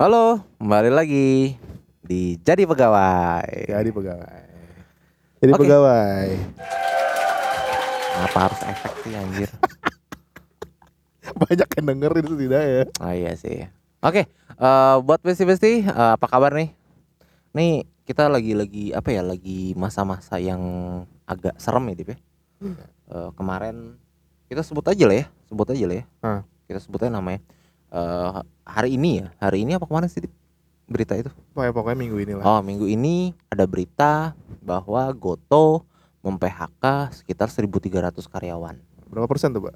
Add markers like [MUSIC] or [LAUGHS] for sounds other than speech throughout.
Halo, kembali lagi di Jadi Pegawai. Jadi pegawai. Jadi Oke. pegawai. Kenapa harus efek sih anjir? [LAUGHS] Banyak yang dengerin itu tidak ya. Oh iya sih. Oke, eh, buat besti-besti eh, apa kabar nih? Nih kita lagi-lagi apa ya? Lagi masa-masa yang agak serem ya, Dip ya. Eh, kemarin kita sebut aja lah ya, sebut aja lah ya. Ah. Kita sebut aja namanya. Eh, hari ini ya, hari ini apa kemarin sih berita itu? Pokoknya, pokoknya minggu ini lah. Oh minggu ini ada berita bahwa Goto mem-PHK sekitar 1.300 karyawan. Berapa persen tuh, Pak?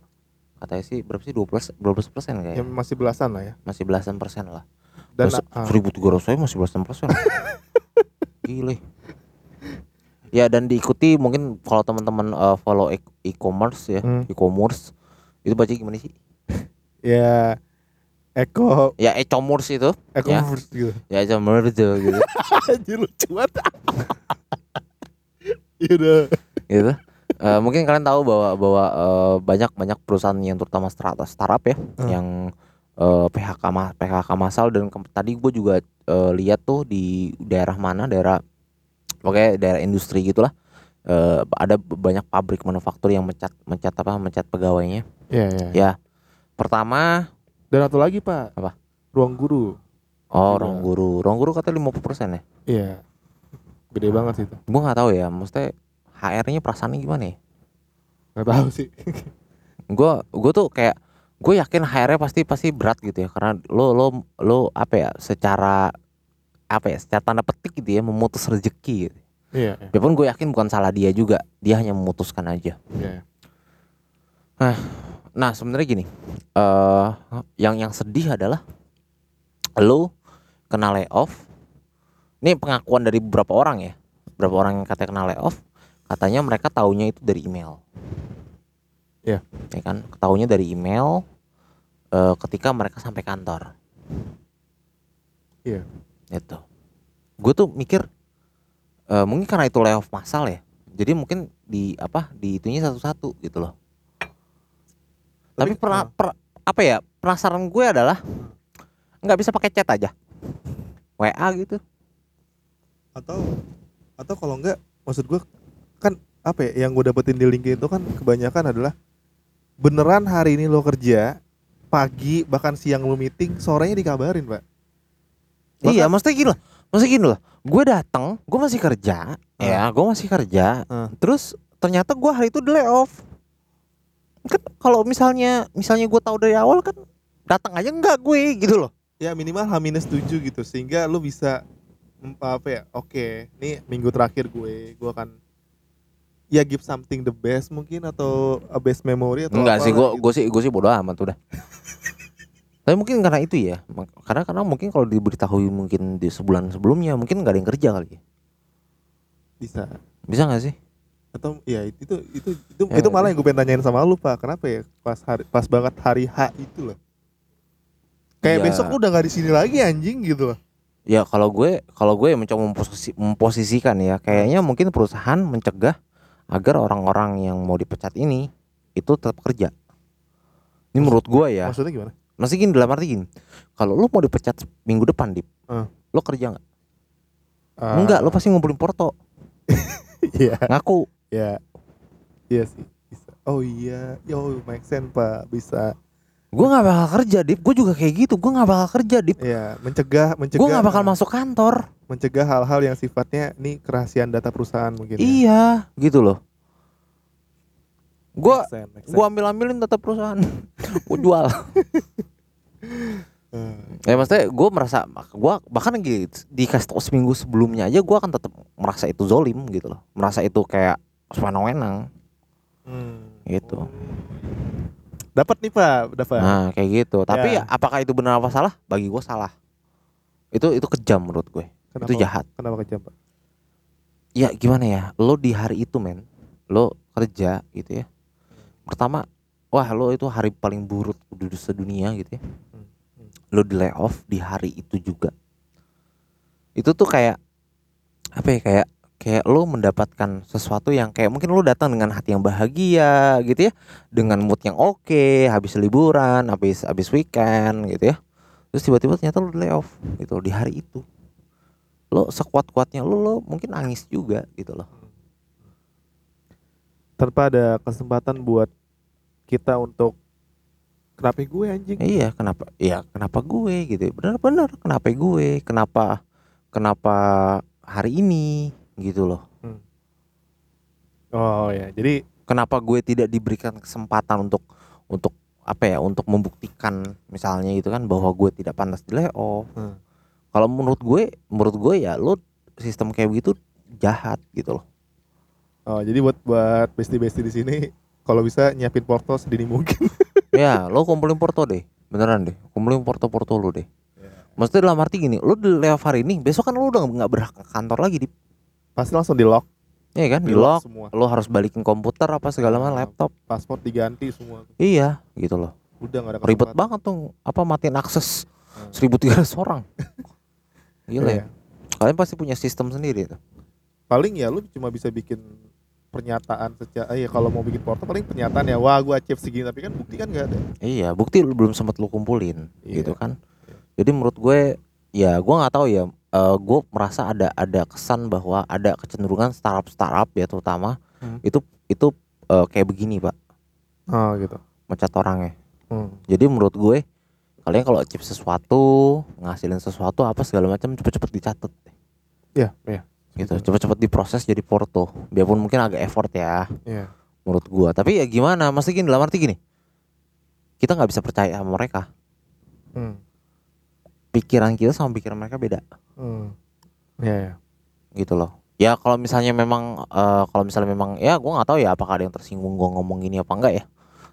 Katanya sih berapa sih 12 12 persen Ya kayak masih belasan lah ya. masih belasan persen lah. Dan ah, 1.300 saya masih belasan persen. [LAUGHS] Gile. Ya dan diikuti mungkin kalau teman-teman eh, follow e- e-commerce ya, Hmm. e-commerce itu baca gimana sih? ya Eko Ya e-commerce itu, Eko Ya. first gitu. ya e-commerce gitu. [LAUGHS] Anjir lucu banget. [LAUGHS] Iya gitu. Eh, mungkin kalian tahu bahwa bahwa eh, banyak banyak perusahaan yang terutama startup startup ya Hmm. yang eh, PHK ma PHK massal dan ke- tadi gue juga eh, lihat tuh di daerah mana daerah oke daerah industri gitulah eh, ada banyak pabrik manufaktur yang mencat mencat apa mencat pegawainya Iya, iya. ya pertama Dan satu lagi, Pak. Apa? Ruang guru. oh Juga. ruang guru ruang guru katanya 50% ya Iya. Gede banget sih itu. gue nggak tahu ya maksudnya HR-nya perasaannya gimana ya Gak tahu sih. [LAUGHS] gue gue tuh kayak gue yakin HR-nya pasti pasti berat gitu ya karena lo lo lo apa ya secara apa ya secara tanda petik gitu ya memutus rezeki gitu. Iya, iya. Gue yakin bukan salah dia juga dia hanya memutuskan aja Iya. nah sebenarnya gini eh yang yang sedih adalah lo kena layoff. Ini pengakuan dari beberapa orang ya. Beberapa orang yang katanya kena layoff katanya mereka taunya itu dari email. Iya. ya kan? Taunya dari email eh, ketika mereka sampai kantor. Iya. itu gue tuh mikir eh, mungkin karena itu layoff massal ya. Jadi mungkin di apa di itunya satu-satu gitu loh tapi, Tapi, pernah ah. per- apa ya penasaran gue adalah nggak bisa pakai chat aja. WA gitu. Atau atau kalau enggak maksud gue kan apa ya yang gue dapetin di LinkedIn itu kan kebanyakan adalah beneran hari ini lo kerja pagi bahkan siang lo meeting sorenya dikabarin pak. Iya maksudnya gini loh maksudnya gini loh gue datang gue masih kerja ya gue masih kerja Ah. terus ternyata gue hari itu di layoff kan kalau misalnya misalnya gue tahu dari awal kan datang aja enggak gue gitu loh ya minimal H minus tujuh gitu sehingga lo bisa apa ya oke nih minggu terakhir gue gue akan ya give something the best mungkin atau a best memory atau Enggak sih, apalah gue gitu. gue sih gue sih bodo amat udah. [LAUGHS] Tapi mungkin karena itu ya, karena karena mungkin kalau diberitahui mungkin di sebulan sebelumnya mungkin nggak ada yang kerja kali. ya. bisa Bisa nggak sih? Atau ya itu itu itu itu, Ya, itu malah yang gue pengen tanyain sama lu pak kenapa ya pas hari pas banget hari H itu loh kayak Iya. besok lu udah nggak di sini lagi anjing gitu loh Ya kalau gue kalau gue mencoba memposisi- memposisikan ya, kayaknya mungkin perusahaan mencegah agar orang-orang yang mau dipecat ini itu tetap kerja. Ini menurut gue ya. maksudnya gimana Masih gini dalam arti gini. Kalau lu mau dipecat minggu depan, Dip. Ah. Lo kerja nggak? Ah, Enggak, lo pasti ngumpulin porto. [LAUGHS] iya Ngaku. Ya iya sih bisa oh iya yo make sense pak bisa Gue nggak bakal kerja, Dip. Gue juga kayak gitu. Gue nggak bakal kerja, Dip. ya mencegah mencegah Gue nggak bakal masuk kantor. mencegah hal-hal yang sifatnya ini kerahasiaan data perusahaan mungkin ya. Iya, gitu loh. Gue gue ambil ambilin data perusahaan. [LAUGHS] gue jual. [LAUGHS] Eh, Ya maksudnya gue merasa gue bahkan gitu dikasih tau seminggu sebelumnya aja gue akan tetap merasa itu zolim gitu loh. Merasa itu kayak sewenang-wenang hmm. gitu. dapat nih pak dapat Nah kayak gitu. Tapi Ya. apakah itu benar apa salah? Bagi gue salah. Itu itu kejam menurut gue. kenapa, Itu jahat. kenapa kejam pak ya gimana ya lo di hari itu men lo kerja gitu ya pertama wah lo itu hari paling buruk di sedunia gitu ya Hmm, lo di layoff di hari itu juga itu tuh kayak apa ya kayak kayak lo mendapatkan sesuatu yang kayak mungkin lo datang dengan hati yang bahagia gitu ya dengan mood yang oke habis liburan habis habis weekend gitu ya. Terus tiba-tiba ternyata lo di layoff gitu di hari itu. Lo sekuat-kuatnya lo lo mungkin nangis juga gitu loh. Tanpa ada kesempatan buat kita untuk kenapa gue anjing? Iya kenapa iya kenapa gue gitu benar-benar kenapa gue kenapa kenapa hari ini gitu loh. Oh ya. Jadi kenapa gue tidak diberikan kesempatan untuk untuk apa ya untuk membuktikan misalnya gitu kan bahwa gue tidak pantas di layoff. Hmm. kalau menurut gue menurut gue ya lo sistem kayak begitu jahat gitu loh. Oh jadi buat buat bestie bestie di sini kalau bisa nyiapin porto sedini mungkin. [LAUGHS] Ya lo kumpulin porto deh. Beneran deh. Kumpulin porto porto lo deh maksudnya dalam arti gini lo di layoff hari ini besok kan lo udah nggak berhak ke kantor lagi di pasti langsung di lock Iya kan di lock semua lo harus balikin komputer apa segala macam Ah. laptop paspor diganti semua iya gitu loh udah nggak ada ribet kesempatan. banget tuh apa matiin akses Hmm. 1300 orang [LAUGHS] gila Iya. ya kalian pasti punya sistem sendiri tuh paling ya lu cuma bisa bikin pernyataan secara ya kalau mau bikin porto paling pernyataan ya wah gua achieve segini tapi kan bukti kan nggak ada Iya, bukti lu belum sempat lu kumpulin, Iya. gitu kan. Jadi menurut gue, ya gue nggak tahu ya. eh, gue merasa ada ada kesan bahwa ada kecenderungan startup startup ya terutama Hmm. itu itu eh, kayak begini pak, oh gitu mecat orangnya. hmm. Jadi menurut gue, kalian kalau achieve sesuatu, ngasilin sesuatu apa segala macam cepet-cepet dicatat, Iya, iya. gitu. Cepet-cepet diproses jadi porto. Biarpun mungkin agak effort ya, Iya. menurut gue. Tapi ya gimana? Maksudnya gini, dalam arti gini, kita nggak bisa percaya sama mereka. Hmm. Pikiran kita sama pikiran mereka beda. Hmm. Iya, iya. gitu loh ya kalau misalnya memang eh, kalau misalnya memang ya gua nggak tahu ya apakah ada yang tersinggung gua ngomong gini apa enggak ya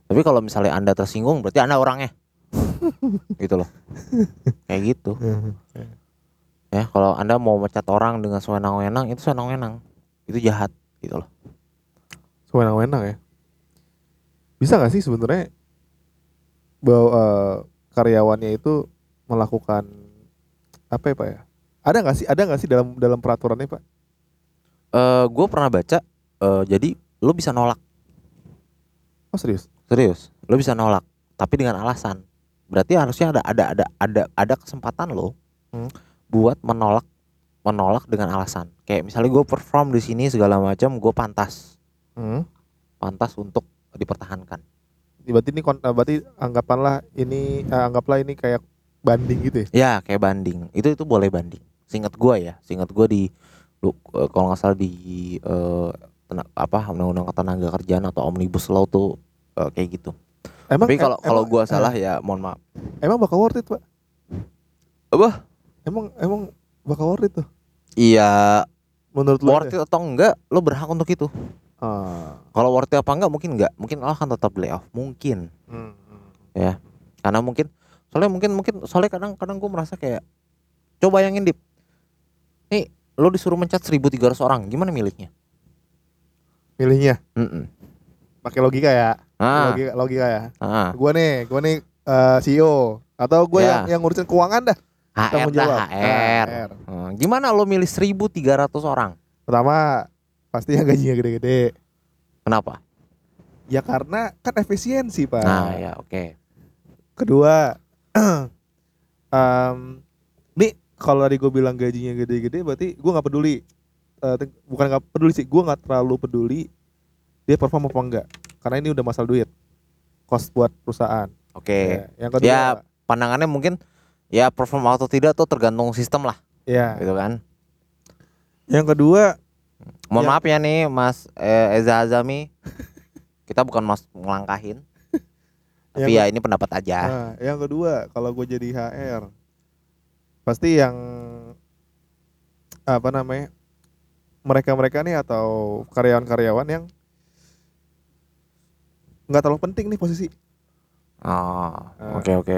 tapi kalau misalnya anda tersinggung berarti anda orangnya [LAUGHS] gitu loh kayak gitu [LAUGHS] ya kalau anda mau mecat orang dengan sewenang-wenang itu sewenang-wenang itu jahat gitu loh Sewenang-wenang ya. Bisa nggak sih sebenarnya bahwa eh, karyawannya itu melakukan apa ya pak ya? Ada nggak sih? Ada nggak sih dalam dalam peraturannya pak? eh gue pernah baca eh, jadi lo bisa nolak Oh serius? serius lo bisa nolak tapi dengan alasan berarti harusnya ada ada ada ada ada kesempatan lo Hmm. buat menolak menolak dengan alasan kayak misalnya gue perform di sini segala macam gue pantas Hmm. pantas untuk dipertahankan Berarti ini eh, berarti anggapanlah ini eh, anggaplah ini kayak banding gitu ya? ya kayak banding itu itu boleh banding singkat gue ya singkat gue di eh, kalau nggak salah di tena- apa undang-undang ketenaga kerjaan atau omnibus law tuh eh, kayak gitu Emang tapi kalau kalau gue salah ya mohon maaf emang bakal worth it pak? apa Emang emang bakal worth it tuh? iya Menurut lu? worth it atau enggak lo berhak untuk itu Ah. Kalau worth it apa enggak mungkin enggak, mungkin lo akan tetap layoff, mungkin. Hmm, hmm. Karena mungkin soalnya mungkin mungkin soalnya kadang-kadang gue merasa kayak coba bayangin Dip. Nih, lo disuruh mencat 1300 orang, gimana miliknya? Milihnya Mm-mm. pakai logika ya? Ah, Logika, logika ya? ah. Gua nih, gua nih eh, CEO atau gua Ya. yang yang ngurusin keuangan dah. HR dah. HR. HR. Hmm, Gimana lo milih 1300 orang? Pertama, pasti yang gajinya gede-gede. Kenapa? Ya karena kan efisiensi, Pak. Nah, ya oke. Kedua, [CLEARS THROAT] em nih kalau tadi gue bilang gajinya gede-gede berarti gua nggak peduli. Eh, te- bukan nggak peduli sih, gua nggak terlalu peduli dia perform apa enggak. Karena ini udah masalah duit. Cost buat perusahaan. Oke. Ya, Yang kedua, Ya, pandangannya mungkin ya perform atau tidak tuh tergantung sistem lah, ya. gitu kan. Yang kedua, Mohon Ya. maaf ya nih Mas eh, Eza Azami. [LAUGHS] Kita bukan mas ngelangkahin. Tapi Yang ya ini pendapat aja. Nah, yang kedua, kalau gue jadi HR, pasti yang apa namanya mereka-mereka nih atau karyawan-karyawan yang nggak terlalu penting nih posisi. Ah. oke oke.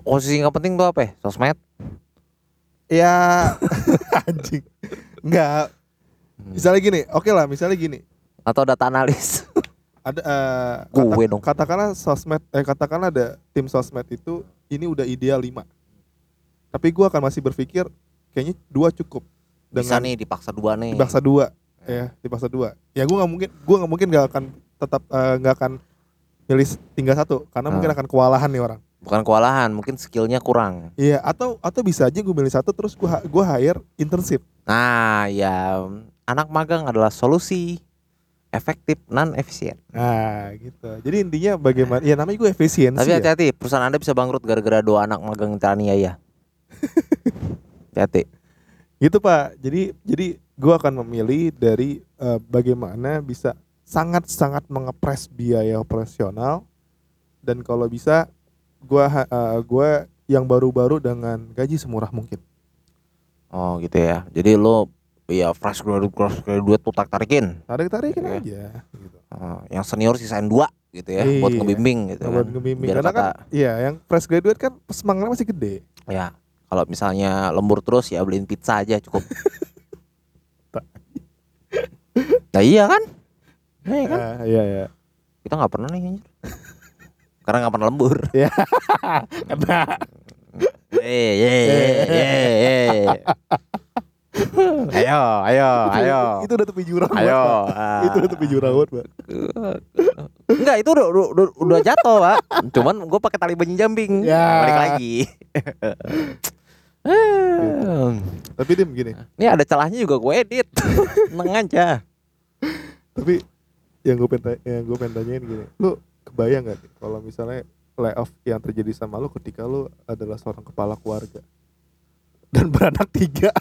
Posisi nggak penting tuh apa? ya? Sosmed? Ya, [LAUGHS] anjing. Nggak. Hmm. Misalnya gini, oke lah, misalnya gini. Atau data analis? Ada eh, Gue dong. katakanlah sosmed, eh katakanlah ada tim sosmed itu ini udah ideal 5 Tapi gua akan masih berpikir kayaknya dua cukup. Bisa nih dipaksa dua nih. dipaksa dua ya dipaksa dua ya gue nggak mungkin gue nggak mungkin nggak akan tetap eh, nggak akan milih tinggal satu karena mungkin Ah. akan kewalahan nih orang bukan kewalahan mungkin skillnya kurang Iya, atau atau bisa aja gue milih satu terus gue gue hire internship. nah ya anak magang adalah solusi efektif non efisien Nah, gitu. Jadi intinya bagaimana? Ya namanya gue efisiensi. tapi ya. hati-hati perusahaan anda bisa bangkrut gara-gara dua anak magang teraniaya [LAUGHS] hati-hati Gitu Pak. Jadi jadi gue akan memilih dari eh, bagaimana bisa sangat-sangat mengepres biaya operasional dan kalau bisa gue gue yang baru-baru dengan gaji semurah mungkin. oh gitu ya jadi lo ya fresh graduate fresh graduate tuh tak tarikin Tarik tarikin Oke. aja. Gitu. Oh, yang senior sisain dua gitu ya buat Iya. ngebimbing gitu Buat kan. ngebimbing. Biar Karena kata, kan, iya yang fresh graduate kan semangatnya masih gede. ya kalau misalnya lembur terus ya beliin pizza aja cukup. [LAUGHS] nah iya kan? Nah, iya kan? Ah, iya iya. Kita nggak pernah nih anjir. Karena nggak pernah lembur. Karena Eh, ye, ye, ye, ye. [LAUGHS] ayo, ayo, itu, ayo. itu udah tepi jurang Ayo. ah. Itu udah tepi jurang banget, Pak. Enggak, itu udah, udah, udah, udah jatuh, Pak. Cuman gue pakai tali penjamping. Ya. Balik lagi. Eh, Tapi Dim gini, Ini ada celahnya juga gue edit. Tenang aja. tapi yang gue pengen yang gue pengen tanyain gini, lu kebayang gak kalau misalnya layoff yang terjadi sama lu ketika lu adalah seorang kepala keluarga dan beranak tiga,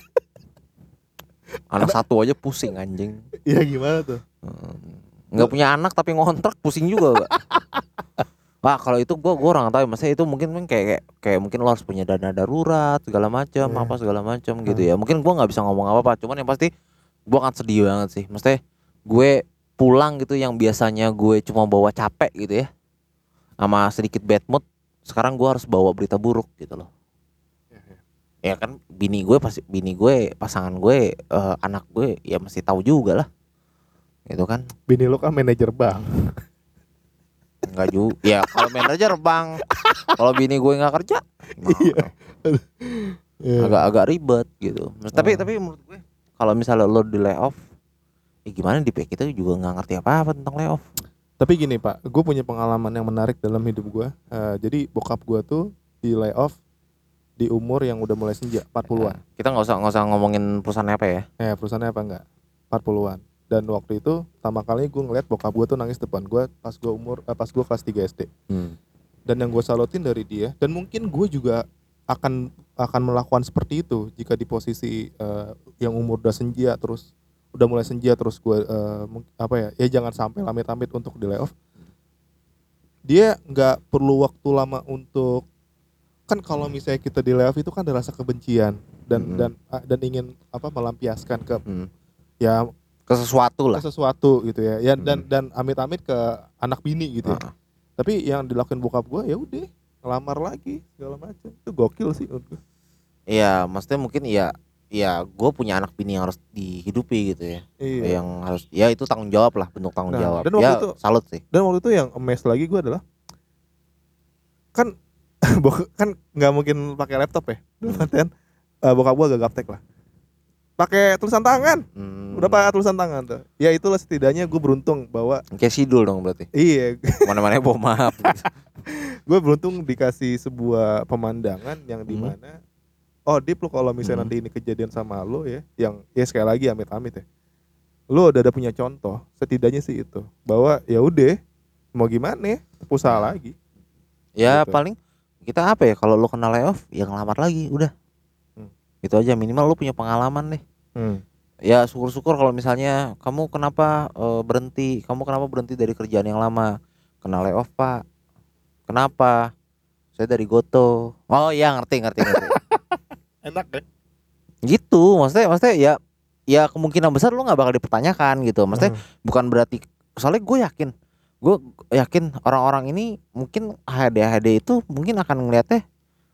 Anak satu aja pusing anjing. ya gimana tuh? Nggak punya anak tapi ngontrak pusing juga, Pak. [LAUGHS] Wah, kalau itu gua gua orang tahu, maksudnya itu mungkin kayak, kayak kayak mungkin lo harus punya dana darurat segala macam, Iya. apa segala macam gitu ya. Mungkin gua nggak bisa ngomong apa-apa, cuman yang pasti gua akan sedih banget sih. Maksudnya gue pulang gitu yang biasanya gue cuma bawa capek gitu ya. Sama sedikit bad mood, sekarang gua harus bawa berita buruk gitu loh. Ya kan bini gue pasti bini gue, pasangan gue, eh, anak gue ya mesti tahu juga lah. Gitu kan. Bini lu kan manajer bank. Enggak juga. Ya kalau manajer bang, kalau bini gue nggak kerja? Iya. Iya. agak-agak ribet gitu. Mas- Tapi Oh. tapi menurut gue, kalau misalnya lo di layoff, ya gimana di PK kita juga nggak ngerti apa-apa tentang layoff. Tapi gini Pak, gue punya pengalaman yang menarik dalam hidup gue. Eh, jadi bokap gue tuh di layoff di umur yang udah mulai senja 40-an. Nah, kita nggak usah nggak usah ngomongin perusahaan apa ya. Eh perusahaannya apa enggak? 40-an. Dan waktu itu pertama kali gue ngeliat bokap gue tuh nangis depan gue pas gue umur eh, pas gue kelas 3 SD. Dan yang gue salutin dari dia dan mungkin gue juga akan akan melakukan seperti itu jika di posisi eh, yang umur udah senja terus udah mulai senja terus gue mung- apa ya ya jangan sampai amit-amit untuk di layoff. Dia nggak perlu waktu lama untuk kan kalau misalnya kita di layoff itu kan ada rasa kebencian dan Mhm. dan ah, dan ingin apa melampiaskan ke Hmm. ya Ke sesuatu lah. ke sesuatu gitu ya. Ya dan Hmm. dan amit-amit ke anak bini gitu ya. Ah. Tapi yang dilakukan bokap gua ya udah ngelamar lagi segala macam. Itu gokil sih. Iya, maksudnya mungkin ya, ya gue punya anak bini yang harus dihidupi gitu ya. Iya. Yang harus, ya itu tanggung jawab lah, bentuk tanggung Nah, jawab. dan waktu ya itu- salut sih. Dan waktu itu yang emes lagi gua adalah kan [LAUGHS] kan nggak mungkin pakai laptop ya. Dalam Hmm. artian [LAUGHS] eh, bokap gua agak gaptek lah. Pakai tulisan tangan. Hmm. Udah pakai tulisan tangan tuh. Ya itulah setidaknya gue beruntung bahwa Kayak sidul dong berarti. iya [LAUGHS] Mana-mana bawa maaf. gue beruntung dikasih sebuah pemandangan yang Hmm. di mana oh Dip lo kalau misalnya Hmm. nanti ini kejadian sama lo ya yang ya sekali lagi amit-amit ya lo udah ada punya contoh setidaknya sih itu bahwa ya udah mau gimana ya usaha lagi Ya Gitu. paling kita apa ya kalau lo kena layoff ya ngelamar lagi udah. Hmm. Itu aja minimal lo punya pengalaman deh. Ya syukur-syukur kalau misalnya kamu kenapa eh, berhenti, kamu kenapa berhenti dari kerjaan yang lama? Kena layoff, Pak. Kenapa? Saya dari Goto. Oh iya ngerti ngerti ngerti. [LAUGHS] enak ya gitu, maksudnya maksudnya ya ya kemungkinan besar lo nggak bakal dipertanyakan gitu. Maksudnya bukan berarti soalnya gue yakin gue yakin orang-orang ini mungkin HD HD itu mungkin akan ngeliatnya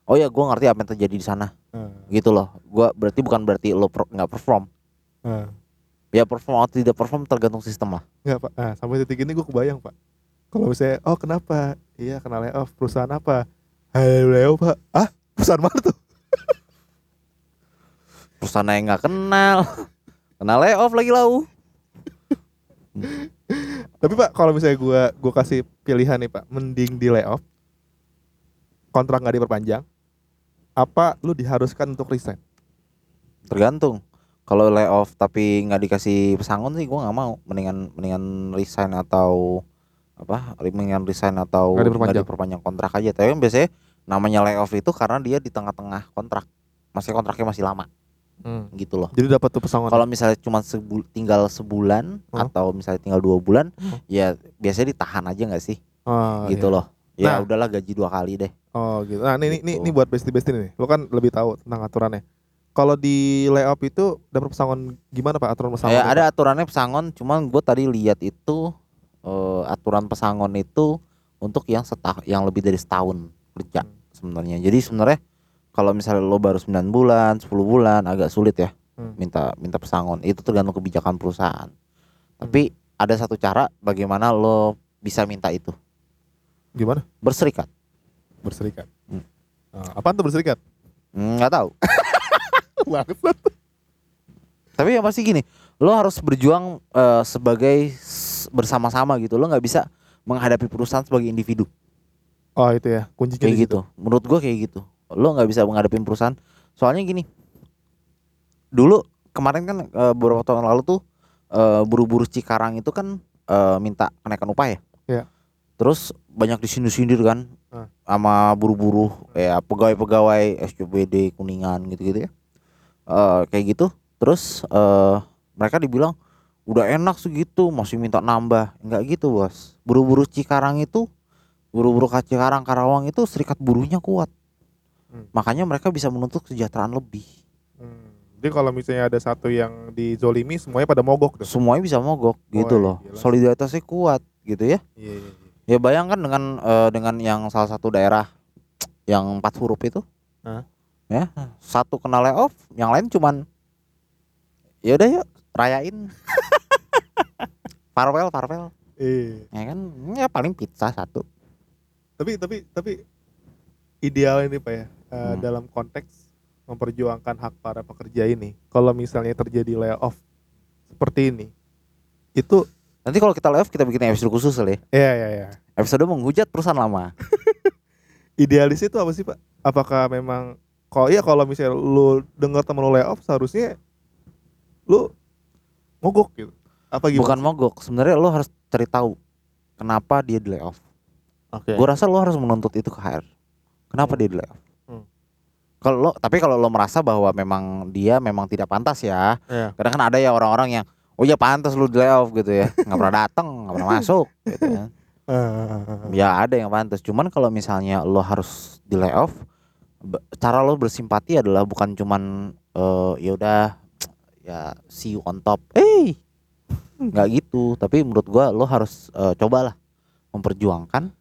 oh ya gue ngerti apa yang terjadi di sana. Hmm. gitu loh. Gue berarti bukan berarti lo nggak perform. Hmm. ya perform atau tidak perform tergantung sistem lah. Nggak pak. Nah, sampai detik ini gue kebayang pak. Kalau misalnya oh kenapa? Iya kena layoff perusahaan apa? Layoff pak. Ah perusahaan mana tuh? Perusahaan yang nggak kenal. Kena layoff lagi lau Tapi Pak, kalau misalnya gua gua kasih pilihan nih Pak, mending di layoff. kontrak nggak diperpanjang apa lu diharuskan untuk resign? Tergantung. Kalau layoff tapi nggak dikasih pesangon sih gua nggak mau. Mendingan mendingan resign atau apa mendingan resign atau Nggak diperpanjang. nggak diperpanjang kontrak aja. Tapi biasanya namanya layoff itu karena dia di tengah-tengah kontrak. Masih kontraknya masih lama gitu loh jadi dapat tuh pesangon kalau misalnya cuma sebul- tinggal sebulan Hmm. atau misalnya tinggal dua bulan Hmm. ya biasanya ditahan aja nggak sih oh, gitu iya. loh ya Nah. udahlah gaji dua kali deh oh gitu nah ini ini Gitu. ini buat bestie bestie nih lu kan lebih tahu tentang aturannya kalau di layoff itu dapat pesangon gimana pak aturan pesangon ya ada aturannya pesangon cuman gue tadi lihat itu eh, aturan pesangon itu untuk yang setah yang lebih dari setahun kerja Hmm. sebenarnya jadi sebenarnya kalau misalnya lo baru 9 bulan 10 bulan agak sulit ya Hmm. minta minta pesangon. Itu tergantung kebijakan perusahaan. Tapi ada satu cara bagaimana lo bisa minta itu. Gimana? Berserikat. Berserikat? Hmm. Ah, apaan tuh berserikat? Hmm, nggak tahu. [LAUGHS] Tapi yang pasti gini lo harus berjuang eh, sebagai bersama-sama gitu. Lo nggak bisa menghadapi perusahaan sebagai individu. Oh itu ya kuncinya kayak gitu. Menurut gua kayak gitu lo nggak bisa menghadapi perusahaan. Soalnya gini dulu kemarin kan eh, beberapa tahun lalu tuh eh, buru-buru Cikarang itu kan eh, minta kenaikan upah ya. Iya. terus banyak disindir-sindir kan Ah. sama buru-buru ya pegawai-pegawai SCBD kuningan gitu-gitu ya. Eh, kayak gitu. Terus eh, mereka dibilang udah enak segitu masih minta nambah. Nggak gitu bos. Buru-buru Cikarang itu buru-buru Cikarang Karawang itu serikat buruhnya kuat Hmm. makanya mereka bisa menuntut kesejahteraan lebih Hmm. Jadi kalau misalnya ada satu yang dizolimi semuanya pada mogok tuh. semuanya bisa mogok gitu Wah, loh gila solidaritasnya kuat gitu ya Iya iya. iya. ya bayangkan dengan eh, dengan yang salah satu daerah yang empat huruf itu Hah? ya satu kena layoff yang lain cuman ya udah yuk rayain [LAUGHS] farewell farewell Iya. ya kan ya paling pizza satu Tapi tapi tapi ideal ini pak ya eh, Hmm. dalam konteks memperjuangkan hak para pekerja ini. Kalau misalnya terjadi layoff seperti ini, itu nanti kalau kita layoff kita bikin episode khusus kali ya ya ya ya. episode menghujat perusahaan lama [LAUGHS] Idealis itu apa sih pak? Apakah memang kalau iya kalau misalnya lu dengar temen lu layoff seharusnya lu mogok gitu? Apa gimana? bukan mogok sebenarnya lo harus cari tahu kenapa dia di layoff Oke. gue rasa lo harus menuntut itu ke HR kenapa Hmm. dia di layoff. Kalau lo tapi kalau lo merasa bahwa memang dia memang tidak pantas ya Iya. kadang kan ada ya orang-orang yang oh ya pantas lu di layoff gitu ya. [LAUGHS] Nggak pernah datang nggak pernah masuk gitu ya. [LAUGHS] Ya ada yang pantas. Cuman kalau misalnya lo harus di layoff cara lo bersimpati adalah bukan cuman eh, ya udah ya see you on top. Eh nggak gitu. Tapi menurut gua lo harus eh, cobalah memperjuangkan.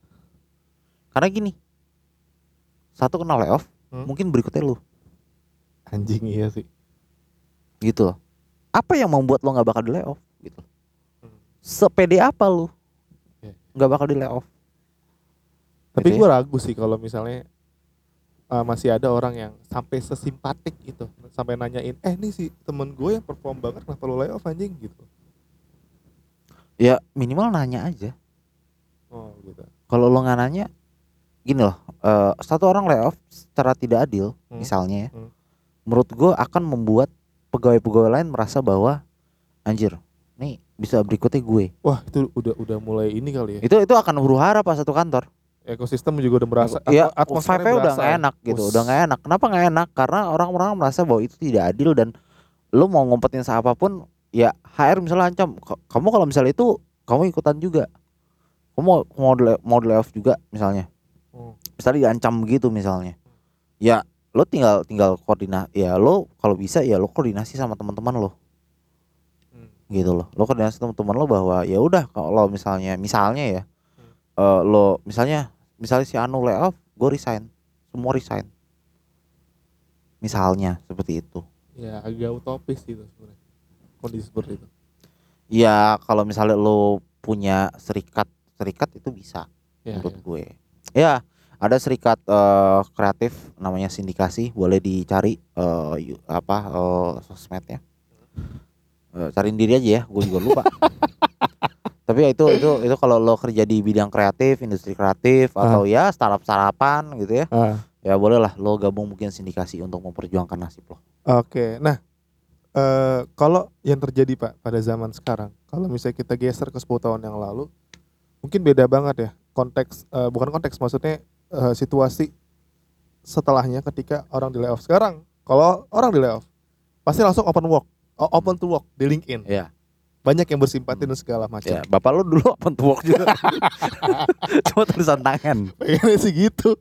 Karena gini satu kena layoff Hmm. mungkin berikutnya lo Anjing iya sih. gitu loh apa yang membuat lo nggak bakal di layoff gitu Hmm. sepede apa lo Iya. nggak bakal di layoff Tapi Gitu ya. gue ragu sih kalau misalnya uh, masih ada orang yang sampai sesimpatik itu, sampai nanyain, eh nih si temen gue yang perform banget kenapa lo layoff anjing gitu. ya minimal nanya aja Oh gitu. kalau lo nggak nanya gini loh eh, satu orang layoff secara tidak adil Hmm. misalnya ya, Hmm. menurut gue akan membuat pegawai-pegawai lain merasa bahwa anjir nih bisa berikutnya gue Wah itu udah udah mulai ini kali ya. itu itu akan huru hara pas satu kantor Ekosistem juga udah merasa. ya atmo- atmosfernya udah nggak ya. enak gitu Us. udah nggak enak kenapa nggak enak karena orang-orang merasa bahwa itu tidak adil dan lo mau ngumpetin siapa pun ya HR misalnya ancam "Ka- kamu kalau misalnya itu kamu ikutan juga kamu mau mau mau layoff juga misalnya Hmm. Misalnya diancam begitu misalnya. Ya lo tinggal tinggal koordinasi ya lo kalau bisa ya lo koordinasi sama teman-teman lo. Hmm. gitu loh. Lo koordinasi sama teman lo bahwa ya udah kalau misalnya misalnya ya eh, lo misalnya misalnya si Anu layoff gue resign. Semua resign. Misalnya seperti itu. Ya agak utopis gitu sebenarnya. Kondisi seperti itu. ya kalau misalnya lo punya serikat serikat itu bisa Ya, menurut ya. gue ya ada serikat eh, kreatif namanya sindikasi boleh dicari yu- apa eh, sosmednya Eh, cariin diri aja ya gue juga lupa [LAUGHS] Tapi ya itu itu itu kalau lo kerja di bidang kreatif, industri kreatif Ah. atau ya startup startupan gitu ya, Ah, ya boleh lah lo gabung mungkin sindikasi untuk memperjuangkan nasib lo. Oke, nah eh kalau yang terjadi pak pada zaman sekarang, kalau misalnya kita geser ke 10 tahun yang lalu, mungkin beda banget ya konteks, eh, bukan konteks maksudnya eh, situasi setelahnya ketika orang di layoff. Sekarang kalau orang di layoff pasti langsung open work, open to work di LinkedIn. Iya. Banyak yang bersimpati dan segala macam. Ya, bapak lo dulu open to work juga. [LAUGHS] Cuma tulisan tangan. Pengennya sih gitu.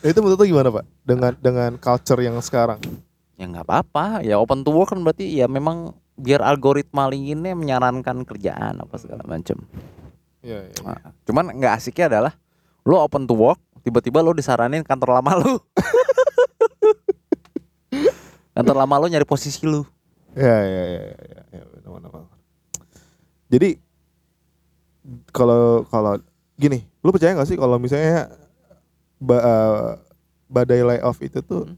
[LAUGHS] itu menurut lu gimana pak dengan dengan culture yang sekarang? Ya nggak apa-apa. Ya open to work kan berarti ya memang biar algoritma LinkedIn menyarankan kerjaan apa segala macam. Iya, iya, iya. Nah, cuman nggak asiknya adalah lo open to work, tiba-tiba lo disaranin kantor lama lo. [LAUGHS] kantor lama lo nyari posisi lo. Ya ya ya ya ya, ya. Jadi kalau kalau gini, lu percaya nggak sih kalau misalnya ba- eh, badai layoff itu tuh Hmm.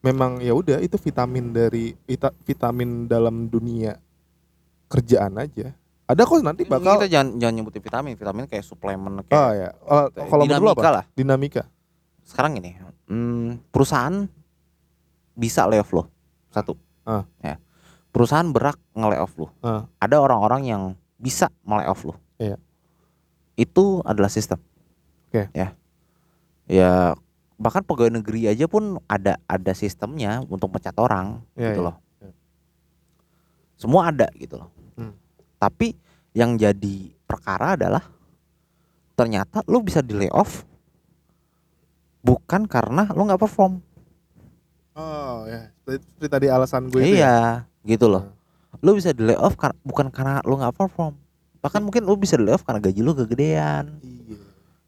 memang ya udah itu vitamin dari vita- vitamin dalam dunia kerjaan aja. Ada kok nanti bakal kita jangan jangan nyebutin vitamin, vitamin kayak suplemen kayak Oh ya, Eh, kalau dinamika apa? lah. Dinamika. Sekarang ini, hmm, perusahaan bisa layoff lo satu. Ah. Ya. Perusahaan berak nge-layoff lo. Ah. Ada orang-orang yang bisa nge-layoff lo. Iya. Itu adalah sistem. Oke. Ya. Ya bahkan pegawai negeri aja pun ada ada sistemnya untuk pecat orang Iya, gitu iya. loh. Semua ada gitu loh. Hmm. Tapi yang jadi perkara adalah ternyata lu bisa di layoff bukan karena lu nggak perform. Oh ya, seperti, tadi alasan gue itu ya. iya, gitu loh. Hmm. Lu bisa di layoff kar- bukan karena lu nggak perform. Bahkan mungkin lu bisa di layoff karena gaji lu kegedean. Iya.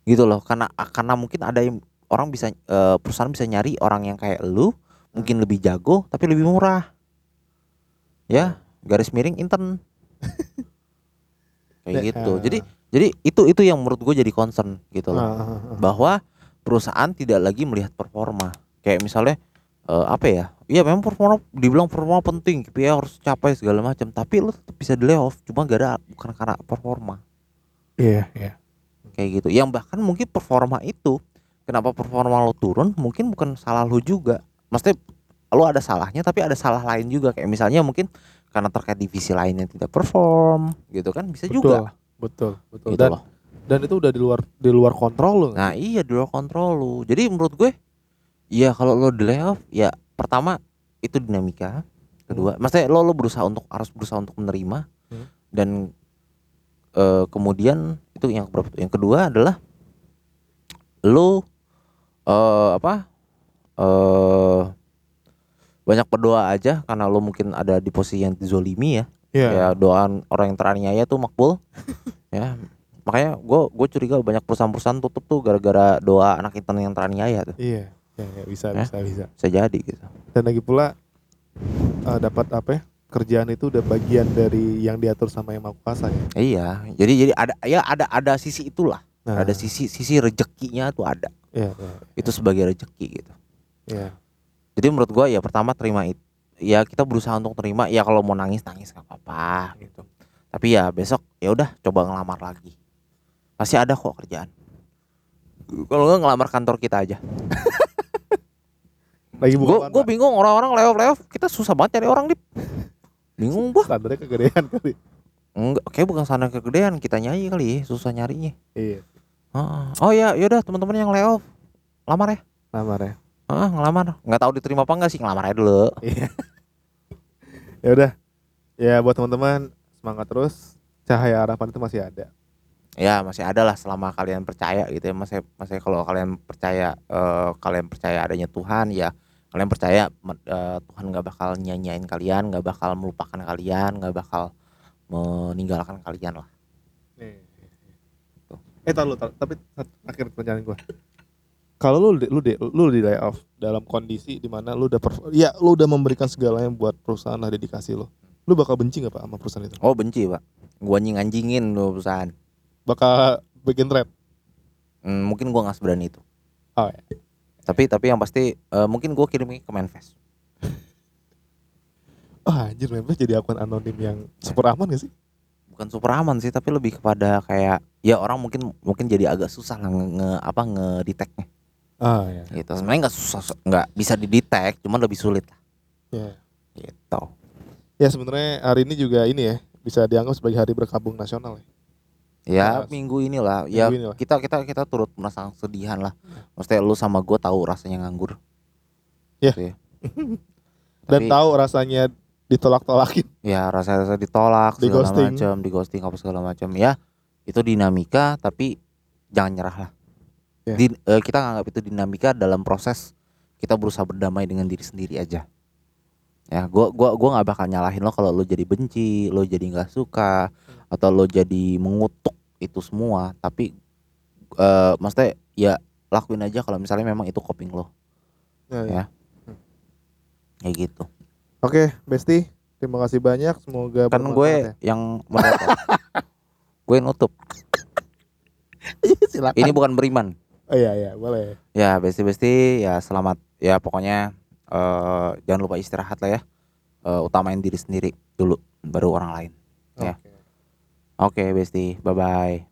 Gitu loh. Karena karena mungkin ada yang orang bisa eh, perusahaan bisa nyari orang yang kayak lu mungkin lebih jago tapi lebih murah. Ya, garis miring intern. Kayak Ya, gitu. ah. Jadi jadi itu itu yang menurut gue jadi concern gitu loh. Ah, ah, ah. bahwa perusahaan tidak lagi melihat performa. Kayak misalnya eh, apa ya? Iya memang performa dibilang performa penting, KPI harus capai segala macam, tapi lu tetap bisa di layoff cuma gara bukan karena performa. Iya, iya. Kayak gitu. Yang bahkan mungkin performa itu kenapa performa lo turun mungkin bukan salah lu juga. Maksudnya lu ada salahnya tapi ada salah lain juga kayak misalnya mungkin karena terkait divisi lain yang tidak perform gitu kan bisa juga Betul, betul. gitu Dan loh. dan itu udah di luar di luar kontrol lo. Nah iya di luar kontrol lu. Jadi menurut gue, ya kalau lo di layoff, ya pertama itu dinamika. Kedua, maksudnya lo lo berusaha untuk harus berusaha untuk menerima Hmm. dan eh, kemudian itu yang keberapa tuh? Yang kedua adalah lo eh apa? eh banyak berdoa aja karena lo mungkin ada di posisi yang dizolimi ya Iya. ya doaan orang yang teraniaya tuh makbul [LAUGHS] ya makanya gue gue curiga banyak perusahaan-perusahaan tutup tuh gara-gara doa anak intern yang teraniaya tuh Iya. Ya, ya, bisa, Ya. bisa, bisa. bisa jadi gitu Dan lagi pula eh, dapat apa ya? Kerjaan itu udah bagian dari yang diatur sama yang maha kuasa ya. iya jadi jadi ada ya ada ada sisi itulah Nah, ada sisi sisi rezekinya tuh ada Iya, iya, itu sebagai rezeki gitu iya. Jadi menurut gue ya pertama terima itu ya kita berusaha untuk terima ya kalau mau nangis nangis nggak apa-apa gitu. Tapi ya besok ya udah coba ngelamar lagi. Pasti ada kok kerjaan. Kalau nggak ngelamar kantor kita aja. [LAUGHS] Lagi buka gue bingung orang-orang layoff layoff kita susah banget cari orang dip. Bingung gua. Standarnya kegedean kali. enggak kayak bukan sana kegedean kita nyanyi kali susah nyarinya. Iya. Heeh. oh ya yaudah teman-teman yang layoff lamar ya. Lamar ya. Heeh, ngelamar nggak tahu diterima apa enggak sih ngelamar aja dulu Iya. [LAUGHS] ya udah. Ya buat teman-teman semangat terus. Cahaya harapan itu masih ada. ya masih ada lah selama kalian percaya gitu ya masih masih kalau kalian percaya eh, kalian percaya adanya Tuhan ya kalian percaya eh, Tuhan nggak bakal nyanyain kalian nggak bakal melupakan kalian nggak bakal meninggalkan kalian lah Nih. Eh lu, tar, tapi akhir pertanyaan gua. Kalau lu lu di, lu di layoff dalam kondisi di mana lu udah ya lu udah memberikan segalanya buat perusahaan lah dedikasi lu. Lu bakal benci gak pak sama perusahaan itu? oh benci pak gua anjing anjingin tuh perusahaan Bakal bikin threat. Hmm, mungkin gua nggak seberani itu Oh ya. tapi tapi yang pasti eh, mungkin gua kirim ke Menfest [LAUGHS] Oh anjir Memphis jadi akun anonim yang super aman gak sih? bukan super aman sih tapi lebih kepada kayak ya orang mungkin mungkin jadi agak susah lah nge, nge- apa Ah ya. gitu sebenarnya nggak susah nggak bisa didetek cuman lebih sulit lah Ya, gitu ya sebenarnya hari ini juga ini ya bisa dianggap sebagai hari berkabung nasional ya. ya Mas. minggu inilah ya Minggu inilah. kita kita kita turut merasakan kesedihan lah maksudnya lu sama gue tahu rasanya nganggur Ya. Gitu [LAUGHS] Dan Tapi- tahu rasanya ditolak-tolakin. ya rasa rasa ditolak Di segala macam di ghosting apa segala macam ya itu dinamika tapi jangan nyerah lah Ya. Di- eh, kita nganggap itu dinamika dalam proses kita berusaha berdamai dengan diri sendiri aja ya gua gua gua nggak bakal nyalahin lo kalau lo jadi benci lo jadi nggak suka atau lo jadi mengutuk itu semua tapi eh maksudnya ya lakuin aja kalau misalnya memang itu coping lo Ya, Ya. kayak gitu Oke, Besti, terima kasih banyak. Semoga kan gue ya. yang [LAUGHS] gue nutup Silakan. ini bukan beriman Oh iya iya, boleh. ya besti besti ya selamat ya pokoknya eh jangan lupa istirahat lah ya Eh, utamain diri sendiri dulu baru orang lain Ya. Oke. oke besti bye bye